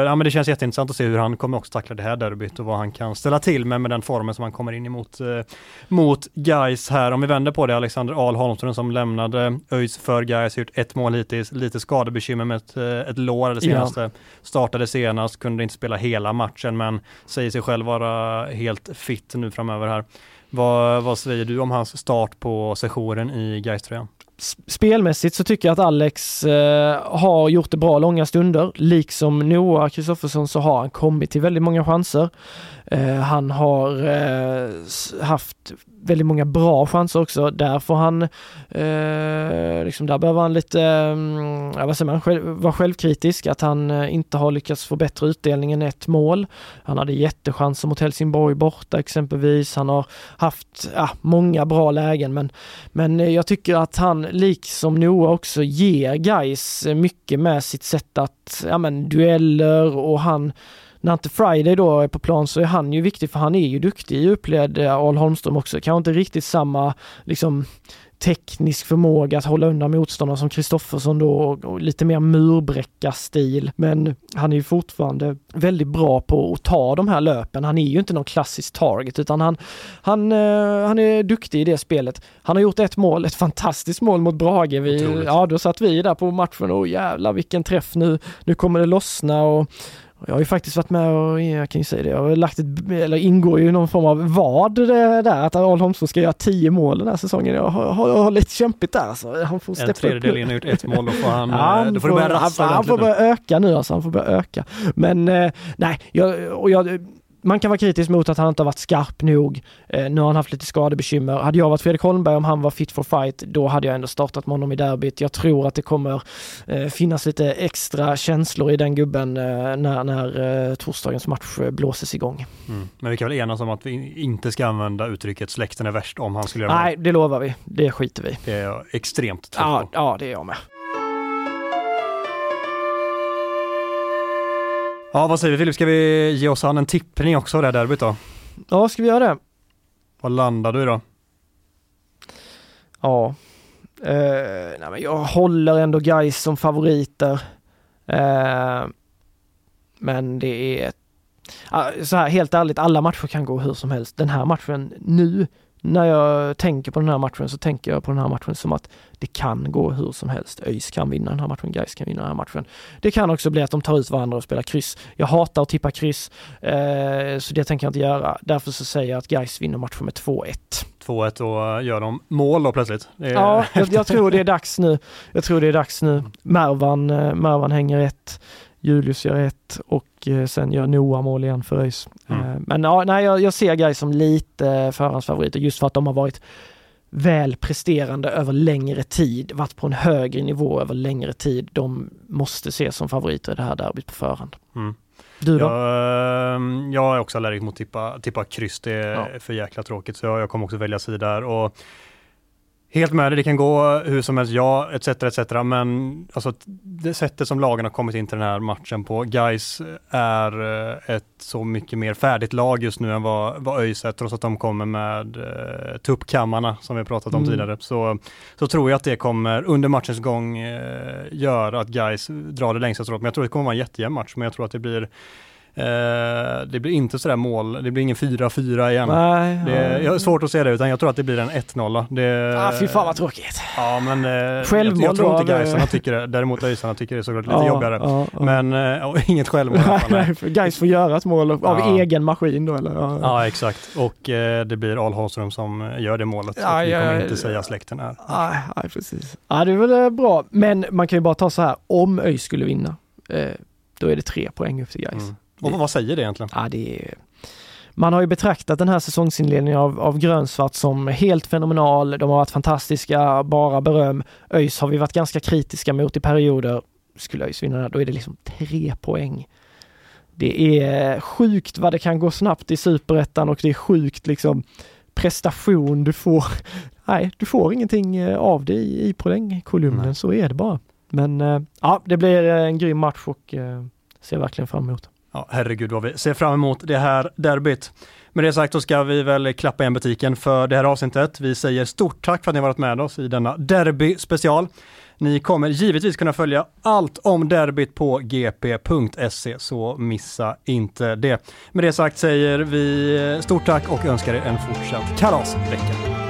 ja, men det känns jätteintressant att se hur han kommer också tackla det här derbyt och vad han kan ställa till med med den formen som han kommer in emot mot Guys här. Om vi vänder på det, Alexander Ahl Holmström som lämnade ÖIS för Guys, gjort ett mål hittills, lite skadebekymmer med ett, ett lår det senaste. Ja. Startade senast, kunde inte spela hela matchen men säger sig själv vara helt fit nu framöver här. Vad, vad säger du om hans start på sessionen i Gais-tröjan? spelmässigt så tycker jag att Alex eh, har gjort det bra långa stunder. Liksom Noah Kristoffersson så har han kommit till väldigt många chanser. Eh, han har eh, haft väldigt många bra chanser också. Där får han, eh, liksom där behöver han lite, eh, vad säger man, själv, vara självkritisk att han eh, inte har lyckats få bättre utdelning än ett mål. Han hade jättechanser mot Helsingborg borta exempelvis. Han har haft ja, många bra lägen men, men eh, jag tycker att han, liksom Noah också, ger guys eh, mycket med sitt sätt att, ja men dueller och han när inte Friday då är på plan så är han ju viktig för han är ju duktig i djupled, eh, Al Holmström också. Kanske inte riktigt samma liksom teknisk förmåga att hålla undan motståndare som Kristoffersson då och lite mer murbräcka-stil. Men han är ju fortfarande väldigt bra på att ta de här löpen. Han är ju inte någon klassisk target utan han, han, uh, han är duktig i det spelet. Han har gjort ett mål, ett fantastiskt mål mot Brage. Vi, ja, då satt vi där på matchen och jävlar vilken träff nu. Nu kommer det lossna och jag har ju faktiskt varit med och, jag kan ju säga det, jag har lagt ett, eller ingår ju i någon form av vad det där, att Arl Holmström ska göra tio mål den här säsongen. Jag har, har, har lite kämpigt där alltså. Han får en tredjedel in och gjort ett mål, då får han, [LAUGHS] han, då får, får börja han, han får börja öka nu alltså, han får börja öka. Men eh, nej, jag, och jag man kan vara kritisk mot att han inte har varit skarp nog. Eh, nu har han haft lite skadebekymmer. Hade jag varit Fredrik Holmberg om han var fit for fight, då hade jag ändå startat med honom i derbyt. Jag tror att det kommer eh, finnas lite extra känslor i den gubben eh, när, när eh, torsdagens match eh, blåses igång. Mm. Men vi kan väl enas om att vi inte ska använda uttrycket släkten är värst om han skulle göra Nej, det lovar vi. Det skiter vi Det är jag extremt trött ja, på. Ja, det är jag med. Ja, vad säger vi Filip, ska vi ge oss an en tippning också av det här derbyt då? Ja, ska vi göra det? Vad landar du då? Ja, eh, nej, men jag håller ändå guys som favoriter. Eh, men det är så här helt ärligt, alla matcher kan gå hur som helst. Den här matchen nu när jag tänker på den här matchen så tänker jag på den här matchen som att det kan gå hur som helst. ÖIS kan vinna den här matchen, Gais kan vinna den här matchen. Det kan också bli att de tar ut varandra och spelar kryss. Jag hatar att tippa kryss, eh, så det tänker jag inte göra. Därför så säger jag att Gais vinner matchen med 2-1. 2-1 och gör de mål då plötsligt? Är... Ja, jag, jag, [LAUGHS] tror det är dags nu. Jag tror det är dags nu. Mervan, eh, Mervan hänger ett. Julius gör ett och eh, sen gör Noah mål igen för ÖIS. Mm. Eh, men ja, nej, jag, jag ser Gais som lite förhandsfavoriter just för att de har varit väl presterande över längre tid, varit på en högre nivå över längre tid. De måste ses som favoriter i det här derbyt på förhand. Mm. Du då? Jag, ehm, jag är också allergisk mot tippa, tippa kryss, det är ja. för jäkla tråkigt så jag, jag kommer också välja sida där. Och Helt med det, det kan gå hur som helst, ja, etc. etc. Men alltså, det sättet som lagen har kommit in till den här matchen på, Guys är eh, ett så mycket mer färdigt lag just nu än vad, vad ÖIS är, trots att de kommer med uh, tuppkammarna som vi pratat om mm. tidigare. Så, så tror jag att det kommer under matchens gång uh, göra att Guys drar det längsta strået. Men jag tror det kommer vara en jättejämn match, men jag tror att det blir Eh, det blir inte sådär mål, det blir ingen 4-4 igen. Nej, det är, jag har svårt att se det utan jag tror att det blir en 1-0. Ah, fy fan vad tråkigt. Ja men eh, självmål jag, jag tror inte Gaisarna tycker det, däremot ÖISarna tycker det är såklart lite ja, jobbigare. Ja, ja. Men eh, [LAUGHS] inget självmål. nej, Gais får göra ett mål av egen maskin då eller? Ja, exakt och eh, det blir Al Holmström som gör det målet. Ja, vi kommer inte säga släkten här. Nej, nej precis. Ja det är väl eh, bra men man kan ju bara ta så här om ÖIS skulle vinna eh, då är det tre poäng upp till Gais. Mm. Och vad säger det egentligen? Ja, det är, man har ju betraktat den här säsongsinledningen av, av grönsvart som helt fenomenal. De har varit fantastiska, bara beröm. ÖIS har vi varit ganska kritiska mot i perioder. Skulle ÖIS vinna då är det liksom tre poäng. Det är sjukt vad det kan gå snabbt i superettan och det är sjukt liksom prestation du får. [LAUGHS] Nej, du får ingenting eh, av det i, i poängkolumnen, så är det bara. Men eh, ja, det blir en grym match och eh, ser verkligen fram emot. Ja, herregud vad vi ser fram emot det här derbyt. Med det sagt så ska vi väl klappa igen butiken för det här avsnittet. Vi säger stort tack för att ni varit med oss i denna derby special. Ni kommer givetvis kunna följa allt om derbyt på gp.se, så missa inte det. Med det sagt säger vi stort tack och önskar er en fortsatt kalasvecka.